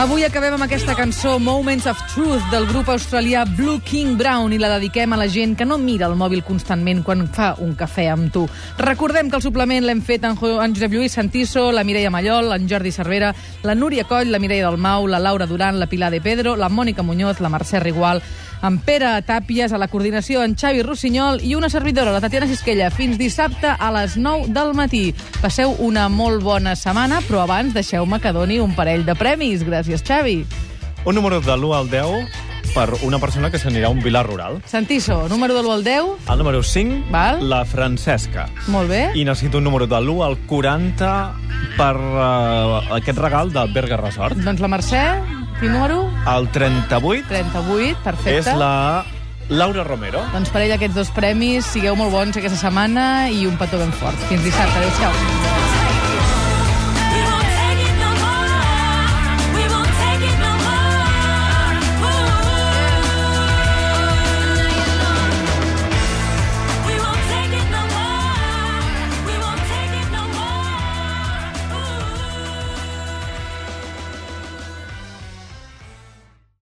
acabem amb aquesta cançó Moments of Truth del grup australià Blue King Brown i la dediquem a la gent que no mira el mòbil constantment quan fa un cafè amb tu. Recordem que el suplement l'hem fet en Josep Lluís Santiso, la Mireia Mallol, en Jordi Cervera, la Núria Coll, la Mireia Dalmau, la Laura Duran, la Pilar de Pedro, la Mònica Muñoz, la Mercè Rigual, en Pere Tàpies, a la coordinació en Xavi Rossinyol i una servidora, la Tatiana Sisquella. Fins dissabte a les 9 del matí. Passeu una molt bona setmana, però abans deixeu-me que doni un parell de premis. Gràcies, Xavi. Un número de l'1 al 10 per una persona que s'anirà a un vilar rural. Santiso, número de l'1 al 10. El número 5, Val. la Francesca. Molt bé. I necessito un número de l'1 al 40 per uh, aquest regal del Berga Resort. Doncs la Mercè, quin número? El 38 38, perfecte. és la Laura Romero. Doncs per ell aquests dos premis, sigueu molt bons aquesta setmana i un petó ben fort. Fins dissabte, adéu-siau.